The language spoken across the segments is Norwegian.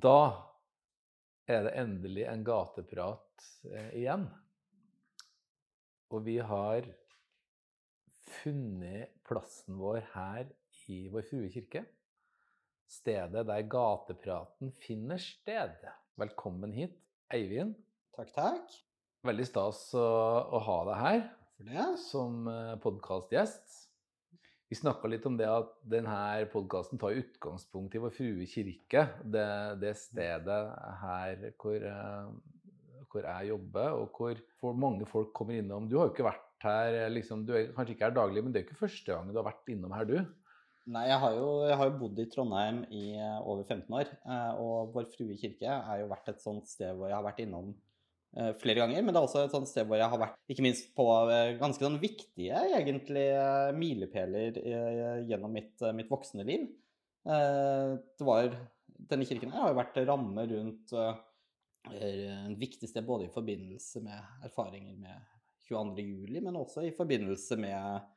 Da er det endelig en gateprat eh, igjen. Og vi har funnet plassen vår her i Vår Frue kirke. Stedet der gatepraten finner sted. Velkommen hit, Eivind. Takk, takk. Veldig stas å, å ha deg her som podkastgjest. Vi snakka litt om det at denne podkasten tar utgangspunkt i Vår Frue kirke. Det, det stedet her hvor, eh, hvor, jeg jobber, og hvor mange folk kommer innom. Du har jo ikke vært her liksom, Du er kanskje ikke her daglig, men det er ikke første gang du har vært innom her, du? Nei, jeg har jo, jeg har jo bodd i Trondheim i eh, over 15 år. eh, Og Vår Frue kirke er jo vært et sånt sted hvor jeg har vært innom eh, flere ganger. Men det er også et sånt sted hvor jeg har vært ikke minst på eh, ganske sånn viktige egentlig eh, milepæler eh, gjennom mitt, eh, mitt voksne liv. Eh, Det var, denne kirken her har jo vært ramme rundt eh, en viktig sted både i forbindelse med erfaringer med 22. juli, men også i forbindelse med,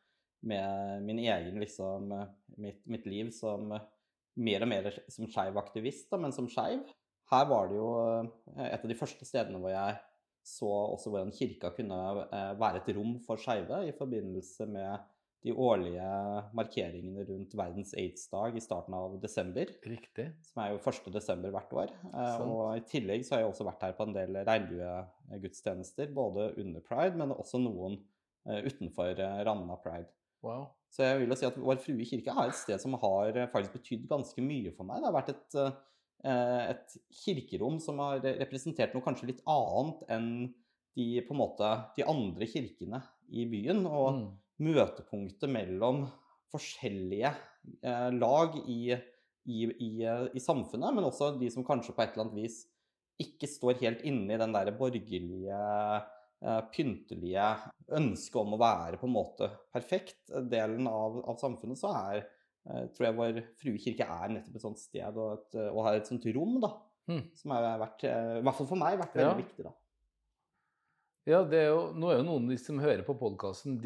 med min egen, liksom, mitt, mitt liv som mer og mer som skeiv aktivist, da, men som skeiv. Her var det jo eh, et av de første stedene hvor jeg så også hvordan kirka kunne eh, være et rom for skeive i forbindelse med de årlige markeringene rundt verdens aids-dag i starten av desember Riktig. som er jo 1. desember hvert år. Sånt. Og i tillegg så har jeg også vært her på en del regnbuegudstjenester, både under pride, men også noen eh, utenfor eh, rammen av pride. Wow. Så jeg vil jo si at Vår Frue kirke er et sted som har eh, faktisk betydd ganske mye for meg. Det har vært et, eh, et kirkerom som har representert noe kanskje litt annet enn de, på en måte, de andre kirkene i byen. og Mm. møtepunktet mellom forskjellige eh, lag i, i, i, eh, i samfunnet, men også de som kanskje på et eller annet vis ikke står helt inne i den der borgerlige, eh, pyntelige ønsket om å være på en måte perfekt delen av, av samfunnet, så er eh, tror jeg Vår Frue kirke er nettopp et sånt sted og, et, og har et sånt rom, da. Mm. Som har vært, eh, i hvert fall for meg, vært veldig Ja. viktig, da. Ja, det er jo, nå er jo noen av de som hører på podkasten,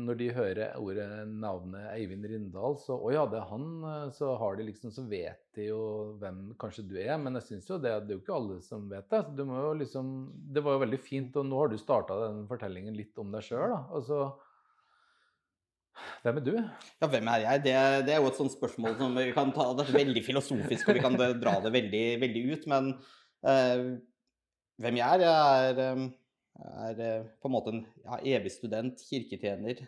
når de hører ordet, navnet Eivind Rindal, så å ja, det er han, eh, så har de liksom, så vet de jo hvem kanskje du er. Men jeg syns jo det, det er jo ikke alle som vet det. Så du må jo liksom, det var jo veldig fint, og nå har du starta den fortellingen litt om deg sjøl. Altså Hvem er du? Ja, hvem er jeg? Det, det er jo et sånt spørsmål som vi kan ta det er veldig filosofisk, og vi kan dra det veldig, veldig ut. Men eh, hvem jeg er? Jeg er, eh, er eh, på en måte en ja, evig student, kirketjener.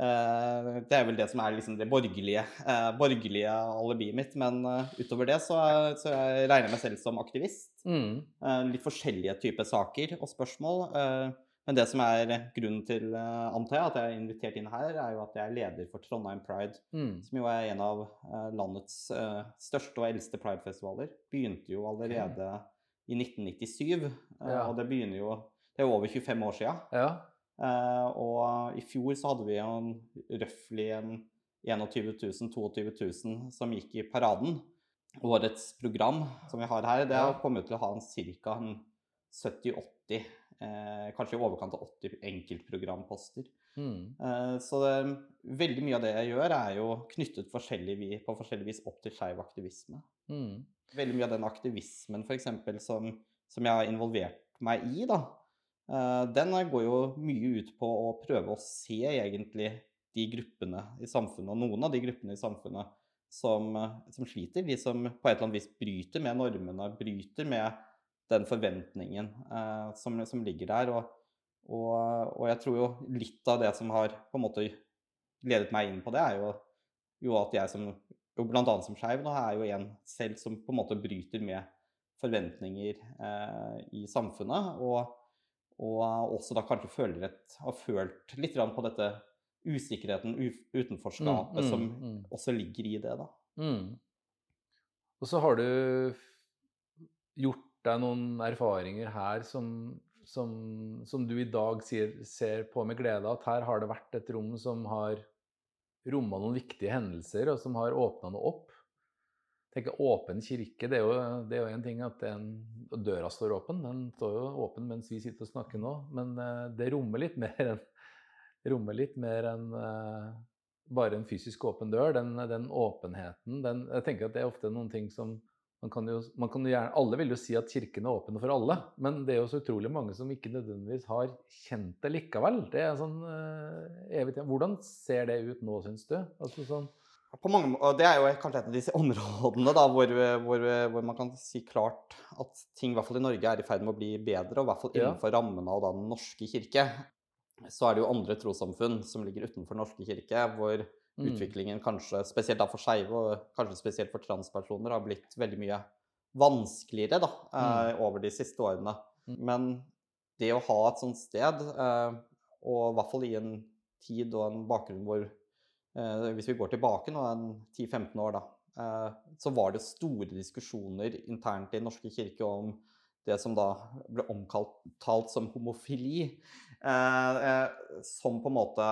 Eh, det er vel det som er liksom det borgerlige, eh, borgerlige alibiet mitt. Men eh, utover det så, så jeg regner jeg meg selv som aktivist. Mm. Eh, litt forskjellige typer saker og spørsmål. eh, Men det som er grunnen til, eh, antar jeg, at jeg er invitert inn her, er jo at jeg er leder for Trondheim Pride, Mm. som jo er en av eh, landets eh, største og eldste pridefestivaler. Begynte jo allerede i 1997, eh, Ja. og det begynner jo Det er jo over 25 år sia. Ja. Og i fjor så hadde vi jo røftlig en 21 000, 22 000 som gikk i paraden. Årets program som vi har her, det har kommet til å ha ca. 70-80, eh, kanskje i overkant av 80 enkeltprogramposter. Mm. Eh, så det, veldig mye av det jeg gjør, er jo knyttet forskjellig, på forskjellig vis opp til skeiv aktivisme. Mm. Veldig mye av den aktivismen for eksempel, som, som jeg har involvert meg i, da, eh, den går jo mye ut på å prøve å se egentlig de gruppene i samfunnet, og noen av de gruppene i samfunnet som, eh, som sliter, de som på et eller annet vis bryter med normene, bryter med den forventningen eh, som, som ligger der. Og, og, og jeg tror jo litt av det som har på en måte ledet meg inn på det, er jo, jo at jeg som jo blant annet som skeiv, er jo en selv som på en måte bryter med forventninger eh, i samfunnet. Og, og også da kanskje føler et, har følt litt på dette usikkerheten, utenforskapet, Mm, mm, som mm. også ligger i det, da. Mm. Og så har du gjort deg noen erfaringer her som, som, som du i dag sier, ser på med glede, at her har det vært et rom som har romma noen viktige hendelser, og som har åpna noe opp. tenker Åpen kirke, det er jo, det en ting at den, døra står åpen. Den står jo åpen mens vi sitter og snakker nå, men eh, det rommer litt mer enn rommer litt mer enn uh, bare en fysisk åpen dør. Den, den åpenheten den, Jeg tenker at det er ofte noen ting som man kan, jo, man kan jo gjerne, Alle vil jo si at kirken er åpen for alle, men det er jo så utrolig mange som ikke nødvendigvis har kjent det likevel. Det er sånn uh, evig tid. Hvordan ser det ut nå, syns du? Altså sånn mange, det er jo kanskje et av disse områdene da, hvor, hvor, hvor, man kan si klart at ting i hvert fall i Norge er i ferd med å bli bedre, og i hvert fall innenfor ja. rammene av Den norske kirke. Så er det jo andre trossamfunn som ligger utenfor Den norske kirke, hvor. Utviklingen kanskje, spesielt da for skeive, og kanskje spesielt for transpersoner, har blitt veldig mye vanskeligere da, mm. eh, over de siste årene. Mm. Men det å ha et sånt sted, eh, og i hvert fall i en tid og en bakgrunn hvor Eh, hvis vi går tilbake nå en 10-15 år, da, eh, så var det store diskusjoner internt i Den norske kirke om det som da ble omtalt som homofili. Eh, som på en måte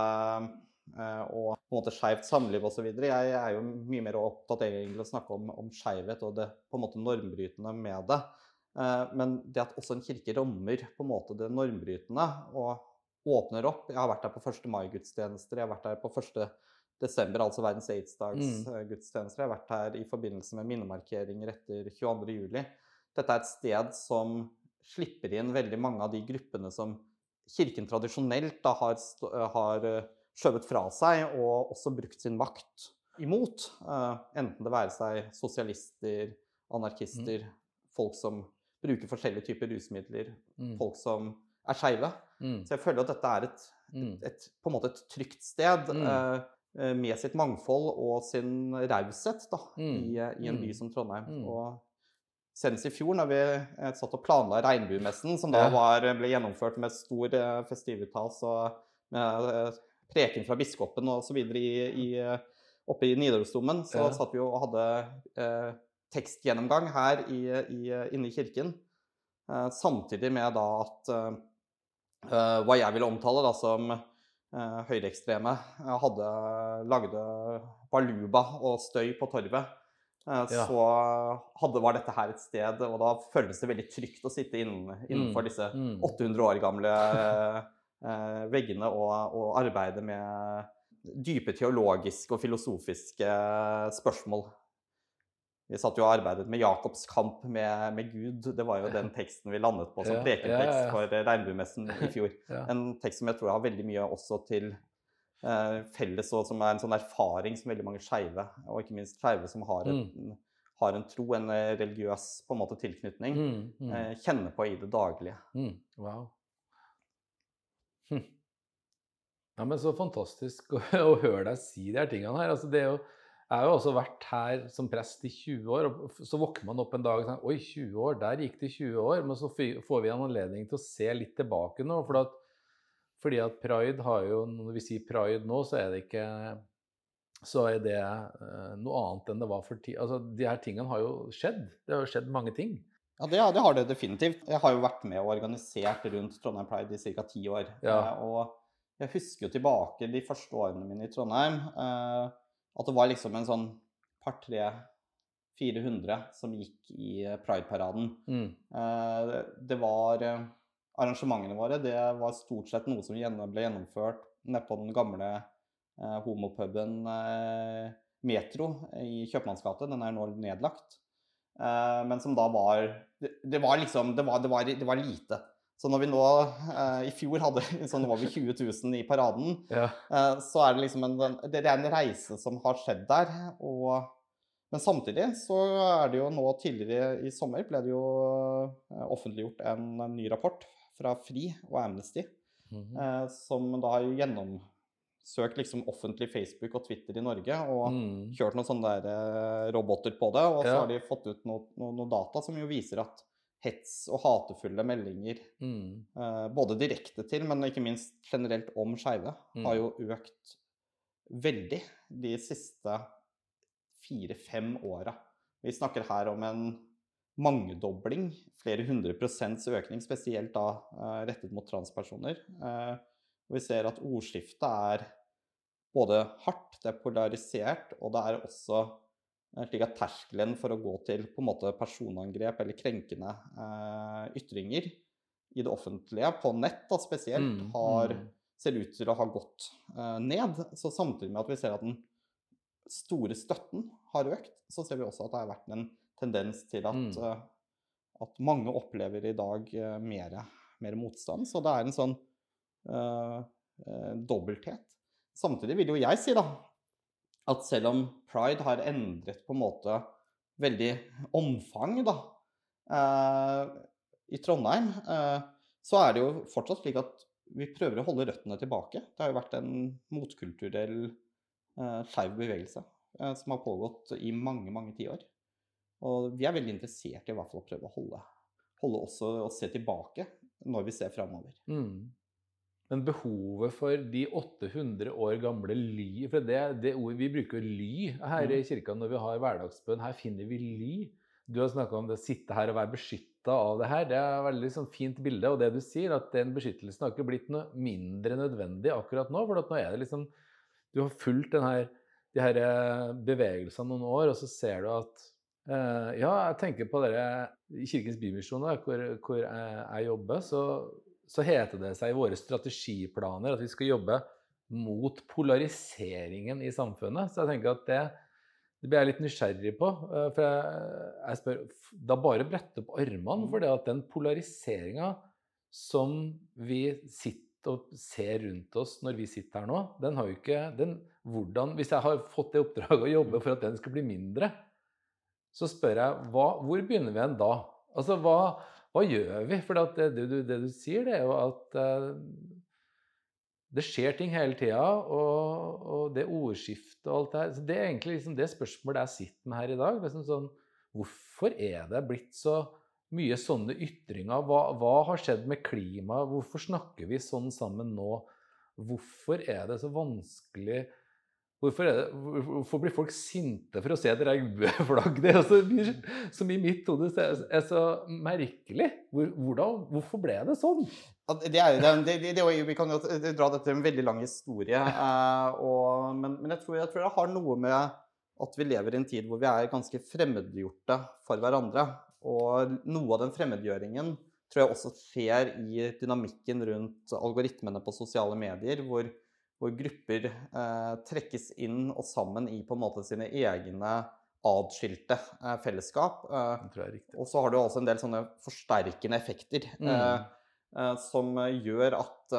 og på en måte skeivt samliv osv. Jeg er jo mye mer opptatt egentlig å snakke om, om skeivhet og det på en måte normbrytende med det. Men det at også en kirke rommer på en måte det normbrytende og åpner opp Jeg har vært der på 1. mai-gudstjenester, jeg har vært der på 1. desember, altså verdens aids-dags-gudstjenester. Jeg har vært her i forbindelse med minnemarkeringer etter 22.07. Dette er et sted som slipper inn veldig mange av de gruppene som Kirken tradisjonelt da har, har eh, skjøvet fra seg og også brukt sin makt imot. Uh, enten det være seg sosialister, anarkister, mm. folk som bruker forskjellige typer rusmidler, mm. folk som er skeive. Mm. Så jeg føler at dette er et, et, mm. et, på en måte et trygt sted. Uh, Eh, med sitt mangfold og sin raushet mm. i, i, en by mm. som Trondheim. Mm. Og senest i fjor, når vi eh, satt og planla Regnbuemessen, som da var, ble gjennomført med stor eh, festivitas og med preken fra biskopen osv. oppe i Nidarosdomen, så ja. satt vi og hadde eh, tekstgjennomgang her i, i, inne i kirken. Eh, samtidig med da at eh, hva jeg ville omtale da som eh, høyreekstreme hadde lagde baluba og støy på torvet, eh, ja. så hadde, var dette her et sted Og da føles det veldig trygt å sitte innen, innenfor mm. disse 800 mm. år gamle eh, veggene og, og arbeide med dype teologiske og filosofiske spørsmål. Vi satt jo og arbeidet med Jakobs kamp med, med, Gud. Det var jo den teksten vi landet på som ja, prekentekst ja, ja, for Regnbuemessen i fjor. En tekst som jeg tror har veldig mye også til eh, felles, og som er en sånn erfaring som veldig mange skeive, og ikke minst skeive som har, et, mm. har, en tro, en eh, religiøs på en måte tilknytning, mm, mm. Eh, kjenner på i det daglige. Mm, wow. Ja, men så fantastisk å, å, høre deg si de her tingene her. Altså, det er jo jeg har jo også vært her som prest i 20 år, og så våkner man opp en dag og tenker Oi, 20 år, der gikk det 20 år. Men så får vi en anledning til å se litt tilbake nå. For at, fordi at pride har jo Når vi sier pride nå, så er det ikke så er det uh, noe annet enn det var for tid. Altså, de her tingene har jo skjedd. Det har jo skjedd mange ting. Ja, det, det, har det definitivt. Jeg har jo vært med og organisert rundt Trondheim Pride i ca. ti år. Ja. Uh, og jeg husker jo tilbake de første årene mine i Trondheim. Uh, at det var liksom en sånn par-tre 400 som gikk i eh, Pride-paraden. Mm. Eh, det var eh, Arrangementene våre det var stort sett noe som ble gjennomført nedpå den gamle homopuben Metro i Kjøpmannsgate. Den er nå nedlagt. Men som da var Det, var liksom det var, det var, det var lite. Så når vi nå eh, i fjor hadde sånn over 20 000 i paraden, ja. eh, så er det liksom en, det er en reise som har skjedd der. Og, men samtidig så er det jo nå tidligere i sommer ble det jo eh, offentliggjort en, ny rapport fra FRI og Amnesty, mm -hmm. som da har gjennomsøkt liksom offentlig Facebook og Twitter i Norge og mm. kjørt noen sånne der, eh, roboter på det. Og så ja. har de fått ut noen noe, noe data som jo viser at hets og hatefulle meldinger, mm. eh, både direkte til, men ikke minst generelt om skeive, mm. har jo økt veldig de siste fire-fem åra. Vi snakker her om en mangedobling, flere hundre prosents økning, spesielt da eh, rettet mot transpersoner. Uh, vi ser at ordskiftet er både hardt, det er polarisert, og det er også Eh, slik at terskelen for å gå til på en måte personangrep eller krenkende eh, ytringer i det offentlige, på nett da spesielt, mm, har, mm. ser ut til å ha gått eh, ned. Så samtidig med at vi ser at den store støtten har økt, så ser vi også at det har vært en tendens til at, Mm. uh, at mange opplever i dag uh, mer, mer motstand. Så det er en sånn uh, eh, dobbelthet. Samtidig vil jo jeg si da, at selv om pride har endret på en måte veldig omfang da, eh, i Trondheim, eh, så er det jo fortsatt slik at vi prøver å holde røttene tilbake. Det har jo vært en motkulturell eh, skeiv bevegelse eh, som har pågått i mange, mange tiår. Og vi er veldig interessert i hvert fall å prøve å holde, holde også og se tilbake når vi ser framover. Mm. Men behovet for de 800 år gamle ly For det, det ordet, vi bruker ly her i kirka når vi har hverdagsbønn. Her finner vi ly. Du har snakka om det å sitte her og være beskytta av det her. Det er et veldig sånn fint bilde. Og det du sier, at den beskyttelsen har ikke blitt noe mindre nødvendig akkurat nå. For at nå er det liksom Du har fulgt den her, de her eh, bevegelsene noen år, og så ser du at eh, Ja, jeg tenker på dere i Kirkens Bymisjon, hvor, hvor jeg, jeg jobber, så så heter det seg i våre strategiplaner at vi skal jobbe mot polariseringen i samfunnet. Så jeg tenker at det, det blir jeg litt nysgjerrig på. eh, For jeg, jeg spør Da bare brette opp armene for det at den polariseringa som vi sitter og ser rundt oss når vi sitter her nå, den har jo ikke den, hvordan, Hvis jeg har fått det oppdraget å jobbe for at den skal bli mindre, så spør jeg hva, hvor begynner vi en da? Altså, hva, hva gjør vi? For det, det, du, det, du sier, det er jo at uh, det skjer ting hele tida, og, og, det ordskiftet og alt det her Så det er egentlig liksom det spørsmålet jeg sitter med her i dag. Liksom sånn, hvorfor er det blitt så mye sånne ytringer? Hva, hva har skjedd med klimaet? Hvorfor snakker vi sånn sammen nå? Hvorfor er det så vanskelig Hvorfor, det, hvorfor, blir folk sinte for å se et regnbueflagg? Det er så, som i mitt hode er, så merkelig. Hvor, hvordan, hvorfor ble det sånn? Det er, det, det, det, vi kan jo dra dette til en veldig lang historie. Eh, og, men, men jeg, tror, jeg, tror, det har noe med at vi lever i en tid hvor vi er ganske fremmedgjorte for hverandre. Og noe av den fremmedgjøringen tror jeg også skjer i dynamikken rundt algoritmene på sosiale medier. hvor hvor grupper eh, trekkes inn og sammen i på en måte sine egne adskilte eh, fellesskap. Eh, og så har du også en del sånne forsterkende effekter mm. som gjør at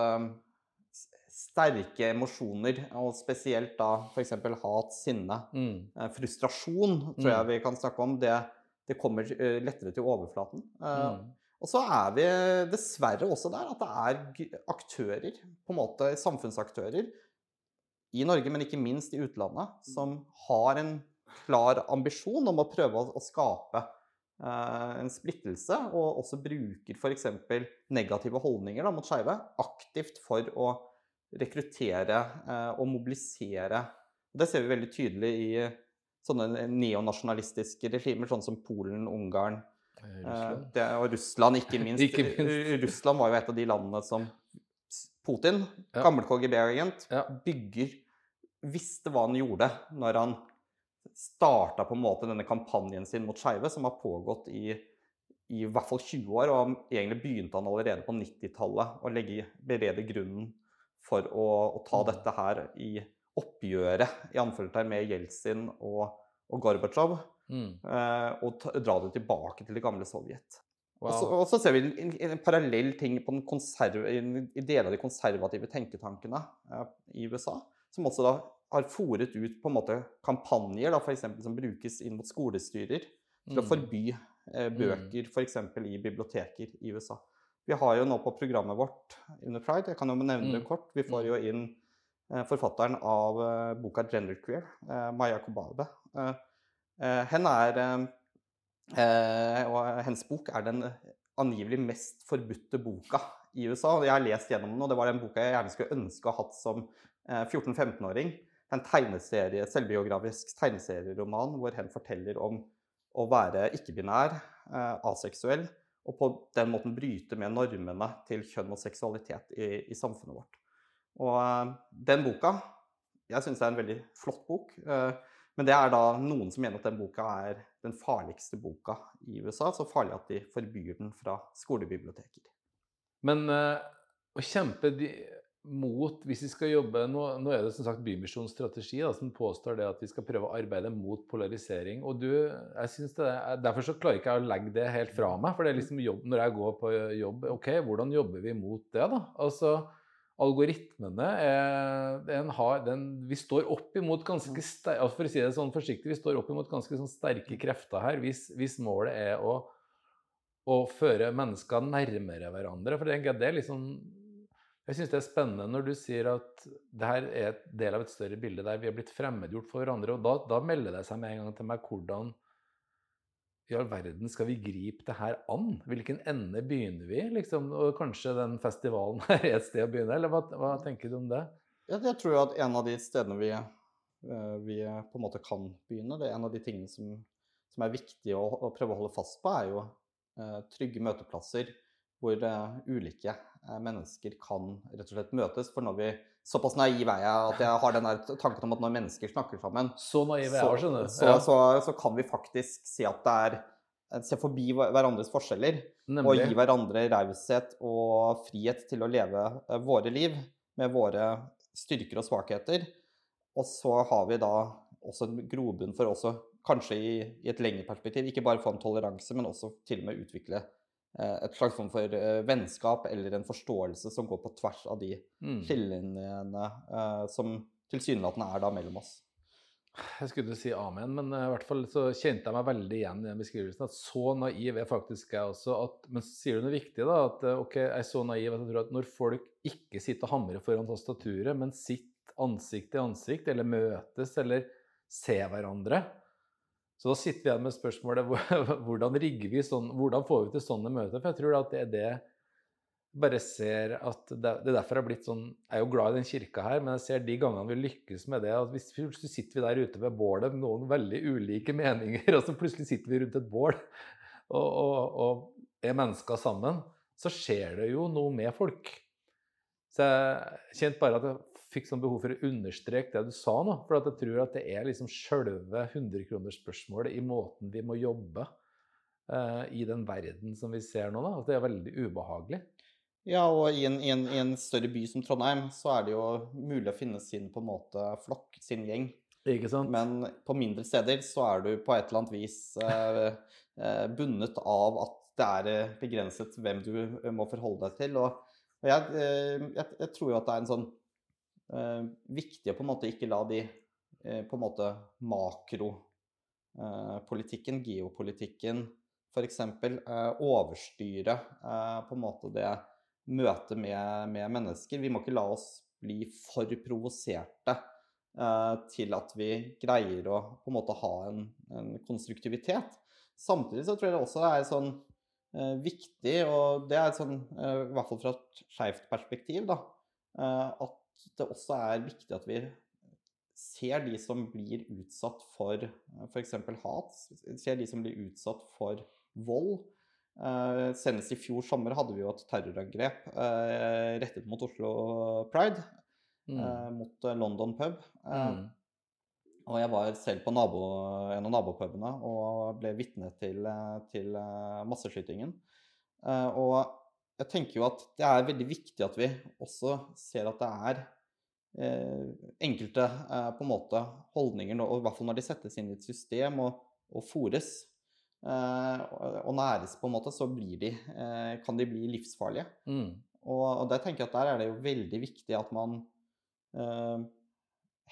sterke emosjoner, og spesielt da f.eks. hat, sinne, mm. frustrasjon, tror jeg vi kan snakke om, det, det kommer lettere til overflaten. Mm. Og så er vi dessverre også der at det er aktører, på en måte samfunnsaktører, i Norge, men ikke minst i utlandet, som har en klar ambisjon om å prøve å, skape eh, en splittelse, og også bruker f.eks. negative holdninger da, mot skeive aktivt for å rekruttere eh, og mobilisere. Det ser vi veldig tydelig i sånne neonasjonalistiske regimer, sånn som Polen, Ungarn, Russland. Det, og Russland, ikke minst. ikke minst. Russland var jo et av de landene som Putin, ja. gammel KGB-agent, ja. bygger Visste hva han gjorde når han starta på en måte denne kampanjen sin mot skeive, som har pågått i, i, hvert fall 20 år. Og egentlig begynte han allerede på 90-tallet å legge, berede grunnen for å, å, ta dette her i oppgjøret i anførselstegn med Jeltsin og, og Gorbatsjov. Mm. Eh, og dra det tilbake til det gamle Sovjet. Wow. Og, så, og, så, ser vi en, en parallell ting på i deler av de konservative tenketankene eh, i USA, som også da har fòret ut på en måte kampanjer da, for eksempel, som brukes inn mot skolestyrer til å Mm. forby eh, bøker f.eks. i biblioteker i USA. Vi har jo nå på programmet vårt under Pride, jeg kan jo nevne det Mm. kort, vi får jo inn eh, forfatteren av eh, boka 'Genderqueer', eh, Maya Kobabe. Eh, eh, hen er eh, Og hennes bok er den angivelig mest forbudte boka i USA. Jeg har lest gjennom den, og det var den boka jeg gjerne skulle ønske å ha hatt som 14-15-åring. En tegneserie, selvbiografisk tegneserieroman hvor hen forteller om å være ikke-binær, aseksuell, og på den måten bryte med normene til kjønn og seksualitet i, i samfunnet vårt. Og den boka Jeg syns det er en veldig flott bok. Men det er da noen som mener at den boka er den farligste boka i USA. Så farlig at de forbyr den fra skolebiblioteker. Men uh, å kjempe de, mot Hvis vi skal jobbe Nå, nå er det som sagt Bymisjonens strategi da, som påstår det at vi skal prøve å arbeide mot polarisering. og du, jeg synes det er, Derfor så klarer ikke å legge det helt fra meg. For det er liksom jobb når jeg går på jobb OK, hvordan jobber vi mot det, da? Altså, Algoritmene er, den har, den, Vi står opp imot ganske sterke altså For å si det sånn forsiktig, vi står opp imot ganske sånn sterke krefter her hvis, hvis målet er å, å føre mennesker nærmere hverandre. For det er liksom jeg syns det er spennende når du sier at det her er et del av et større bilde der vi har blitt fremmedgjort for hverandre. og Da, da melder det seg med en gang til meg hvordan i all verden skal vi gripe det her an? Hvilken ende begynner vi? Liksom? Og kanskje den festivalen er et sted å begynne? Eller hva, hva tenker du om det? Jeg tror at en av de stedene vi, eh, vi, på en måte kan begynne, det er en av de tingene som, som er viktig å, å, prøve å holde fast på, er jo eh, trygge møteplasser hvor uh, ulike uh, mennesker kan rett og slett møtes. For når vi Såpass naiv er jeg at jeg har den tanken om at når mennesker snakker sammen, så, er så, så, så, kan vi faktisk si at det er eh, Se forbi hverandres forskjeller Nemlig. og gi hverandre raushet og frihet til å leve våre liv med våre styrker og svakheter. Og så har vi da også en grobunn for også, kanskje i, i et lengre perspektiv, ikke bare få en toleranse, men også til og med utvikle Eh, et slags form for eh, vennskap eller en forståelse som går på tvers av de mm. skillelinjene uh, som tilsynelatende er da mellom oss. Jeg skulle si amen, men i hvert fall så kjente jeg meg veldig igjen i den beskrivelsen. At så naiv er faktisk jeg også. At, men så sier du noe viktig, da. At ok, jeg er så naiv at jeg tror at når folk ikke sitter og hamrer foran tastaturet, men sitter ansikt til ansikt, eller møtes, eller ser hverandre, så da sitter vi igjen med spørsmålet hvordan rigger vi sånn, hvordan får vi til sånne møter? For jeg tror at det er det bare ser at det, er derfor er blitt sånn Jeg er jo glad i den kirka her, men jeg ser de gangene vi lykkes med det at hvis Plutselig sitter vi der ute ved bålet med noen veldig ulike meninger, og så plutselig sitter vi rundt et bål og, og, og er mennesker sammen, så skjer det jo noe med folk. Så jeg kjente bare at fikk sånn behov for å understreke det du sa nå. For jeg tror at det er liksom sjølve 100-kronersspørsmålet i måten vi må jobbe uh, i den verden som vi ser nå. Da. At det er veldig ubehagelig. Ja, og i en, i, en, i en, større by som Trondheim så er det jo mulig å finne sin på en måte flokk, sin gjeng. Ikke sant? Men på mindre steder så er du på et eller annet vis uh, uh, bundet av at det er begrenset hvem du må forholde deg til. Og, og jeg, jeg, jeg, tror jo at det er en sånn viktig å på en måte ikke la de eh, på en måte makropolitikken, eh, geopolitikken f.eks., eh, overstyre eh, på en måte det møtet med, med, mennesker. Vi må ikke la oss bli for provoserte eh, til at vi greier å på en måte ha en, en konstruktivitet. Samtidig så tror jeg det også er sånn eh, viktig, og det er sånn, eh, i hvert fall fra et skeivt perspektiv, da, eh, at det også er viktig at vi ser de som blir utsatt for f.eks. hat, ser de som blir utsatt for vold. Uh, senest i fjor sommer hadde vi jo et terrorangrep uh, rettet mot Oslo Pride, mm. uh, mot London pub. Mm. Og jeg var selv på nabo, en av nabopubene og ble vitne til, til masseskytingen. og jeg tenker jo at det er veldig viktig at vi også ser at det er eh, enkelte eh, på en måte holdninger, og i hvert fall når de settes inn i et system og, og fòres eh, og næres, på en måte, så de, eh, kan de bli livsfarlige. Mm. Og, og der tenker jeg at der er det jo veldig viktig at man eh,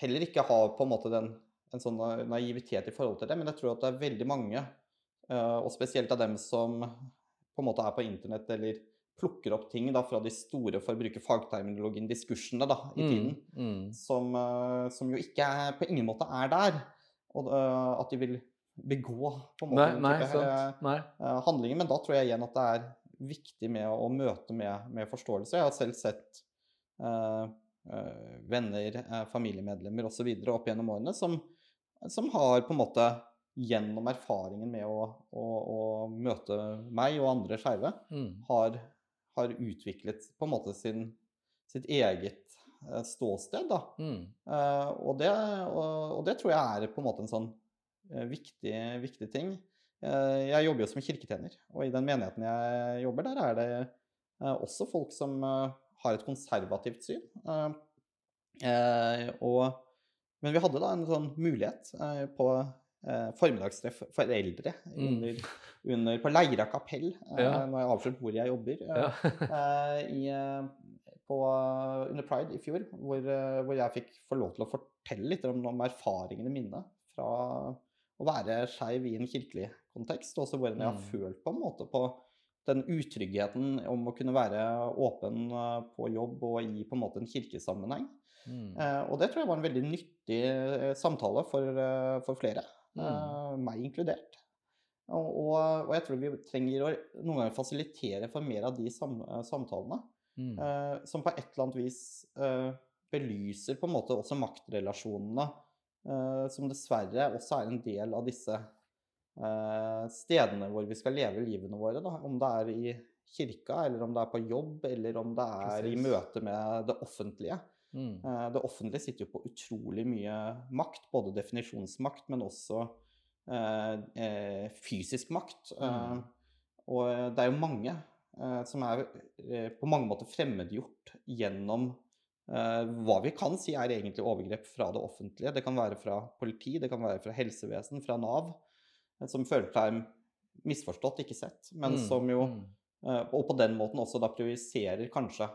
heller ikke har på en måte den, en sånn naivitet i forhold til det, men jeg tror at det er veldig mange, eh, og spesielt av dem som på en måte er på internett eller plukker opp ting da, fra de store, for å bruke fagterminologien, diskursene da, i mm, tiden, mm. Som, uh, som, jo ikke er, på ingen måte er der. Og uh, at de vil begå på en måte nei, nei, type, nei. Uh, handlinger. Men da tror jeg igjen at det er viktig med å, møte med, med, forståelse. Jeg har selv sett venner, familiemedlemmer osv. opp gjennom årene som, som har på en måte gjennom erfaringen med å, å, å møte meg og andre skeive, mm. har har utviklet på en måte sin, sitt eget uh, ståsted. Da. Mm. Uh, og, det, og, og, det, tror jeg er på en måte en sånn uh, viktig, viktig, ting. jeg jobber jo som kirketjener, og i den menigheten jeg jobber, der er det også folk som har et konservativt syn. Eh, eh, og, men vi hadde da en sånn mulighet eh, på eh, formiddagstreff for eldre Mm. under, under, på Leira kapell, eh, Ja. når jeg avslørt hvor jeg jobber. eh, Ja. eh, i, eh, på, under Pride i fjor, hvor, hvor jeg fikk få lov til å fortelle litt om, om erfaringene mine fra å være skeiv i en kirkelig kontekst, og også hvordan jeg har Mm. følt på en måte på den utryggheten om å kunne være åpen på jobb og i på en måte en kirkesammenheng. Mm. Eh, og det tror jeg var en veldig nyttig samtale for, for flere, Mm. eh, meg inkludert. Og, og, jeg tror vi trenger å noen ganger fasilitere for mer av de sam, eh, samtalene, Mm. eh, som på et eller annet vis eh, belyser på en måte også maktrelasjonene, eh, som dessverre også er en del av disse eh, stedene hvor vi skal leve livene våre. Da. Om det er i kirka, eller om det er på jobb, eller om det er i møte med det offentlige. Mm. Eh, Det offentlige sitter jo på utrolig mye makt, både definisjonsmakt, men også eh, eh, fysisk makt. Eh, Mm. og det er jo mange eh, som er eh, på mange måter fremmedgjort gjennom eh, hva vi kan si er egentlig overgrep fra det offentlige. Det kan være fra politi, det kan være fra helsevesen, fra Nav, eh, som føler seg misforstått, ikke sett, men Mm. som jo Mm. Eh, Og på den måten også da prioriserer kanskje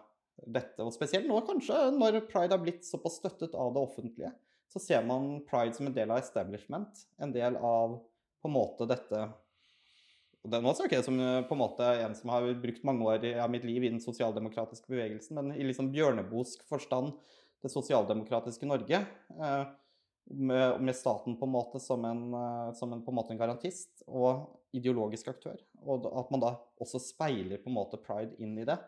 dette. Og spesielt nå kanskje, når pride har blitt såpass støttet av det offentlige, så ser man pride som en del av establishment. En del av på en måte dette og det, Nå snakker jeg som eh, på en måte en som har brukt mange år av mitt liv i den sosialdemokratiske bevegelsen, men i liksom bjørnebosk forstand det sosialdemokratiske Norge. eh, med, med staten på en måte som en, eh, som en, på en måte en garantist og ideologisk aktør. Og at man da også speiler på en måte pride inn i det.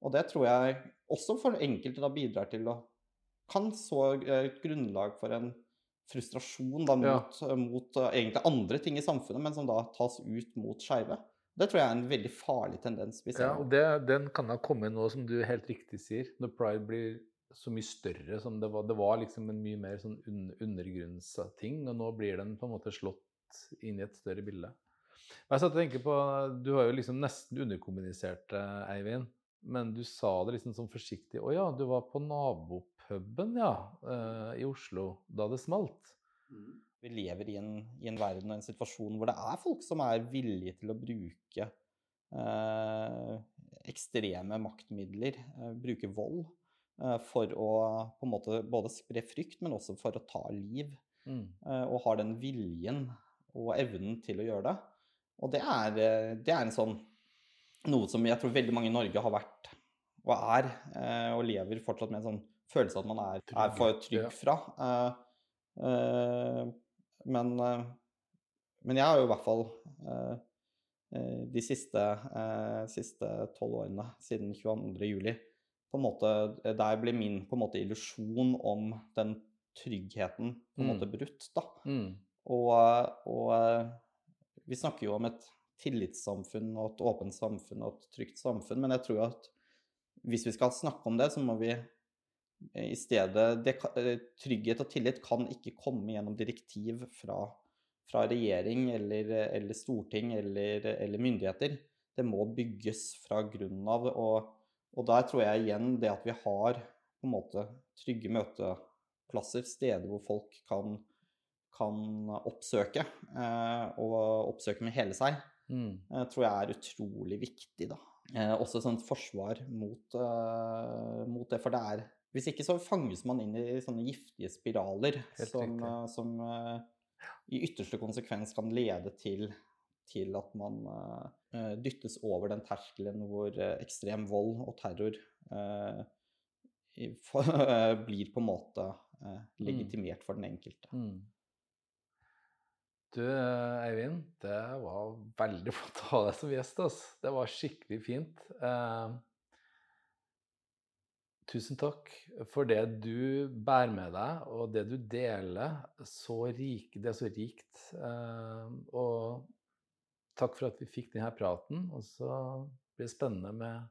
Og det tror jeg også for enkelte da bidrar til å kan så eh, et grunnlag for en frustrasjon da mot, ja. mot eh, egentlig andre ting i samfunnet, men som da tas ut mot skeive. Det tror jeg er en veldig farlig tendens vi ser. Ja, og det, den kan da komme nå, som du helt riktig sier, når pride blir så mye større som det var. Det var liksom en mye mer sånn un undergrunnsting, og nå blir den på en måte slått inn i et større bilde. Jeg satt og tenker på, Du har jo liksom nesten underkommunisert det, Eivind. Men du sa det liksom sånn forsiktig. Å ja, du var på nabopuben, ja, eh, i Oslo da det smalt. Vi lever i en, i en verden og en situasjon hvor det er folk som er villige til å bruke eh, ekstreme maktmidler, eh, bruke vold, eh, for å på en måte både spre frykt, men også for å ta liv. Mm. eh, og har den viljen og evnen til å gjøre det. Og det er, det er en sånn noe som jeg tror veldig mange i Norge har vært og er, eh, og lever fortsatt med en sånn følelse at man er, er for trygg fra. Eh, eh, men, men jeg har jo i hvert fall de siste eh, siste tolv årene, siden 22. juli, på en måte, der ble min på en måte illusjon om den tryggheten på en Mm. måte brutt. da. Mm. Og, og vi snakker jo om et tillitssamfunn og et åpent samfunn og et trygt samfunn, men jeg tror at hvis vi skal snakke om det, så må vi eh, i stedet det, eh, Trygghet og tillit kan ikke komme gjennom direktiv fra, fra regjering eller, eller storting eller, eller myndigheter. Det må bygges fra grunnen av. Og, og der tror jeg igjen det at vi har på en måte trygge møteplasser, steder hvor folk kan kan oppsøke, eh, og oppsøke med hele seg, Mm. eh, tror jeg er utrolig viktig. da. Eh, også et sånt forsvar mot, uh, mot det, for det er Hvis ikke så fanges man inn i sånne giftige spiraler Helt som, eh, som uh, i ytterste konsekvens kan lede til, til at man dyttes over den terskelen hvor ekstrem vold og terror i- for, blir på en måte eh, legitimert for den enkelte. Mm. Du, Eivind, det var veldig flott å ha deg som gjest. ass. Det var skikkelig fint. Eh, tusen takk for det du bærer med deg, og det du deler. Så rik, det er så rikt. Eh, og takk for at vi fikk denne praten. Og så blir det spennende med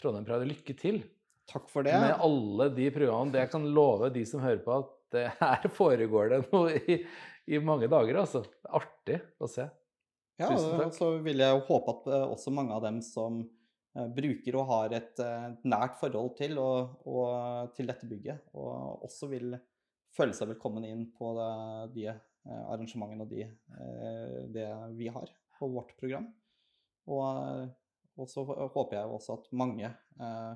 Trondheim Pride. Lykke til Takk for det. med alle de programmene. Det jeg kan love de som hører på, at det her foregår det noe i, i mange dager, altså. Artig å se. Ja, Tusen og så vil jeg håpe at eh, også mange av dem som eh, bruker og har et eh, nært forhold til, og, og til dette bygget. Og også vil føle seg velkommen inn på det, de eh, arrangementene og de, eh, det vi har på vårt program. Og, og så håper jeg også at mange eh,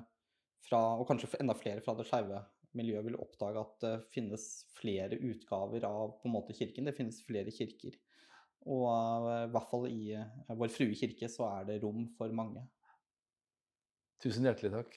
fra, og kanskje enda flere fra det skeive miljøet vil oppdage at det finnes flere utgaver av på en måte kirken. Det finnes flere kirker. Og eh, i hvert fall i eh, Vår Frue kirke så er det rom for mange. Tusen hjertelig takk.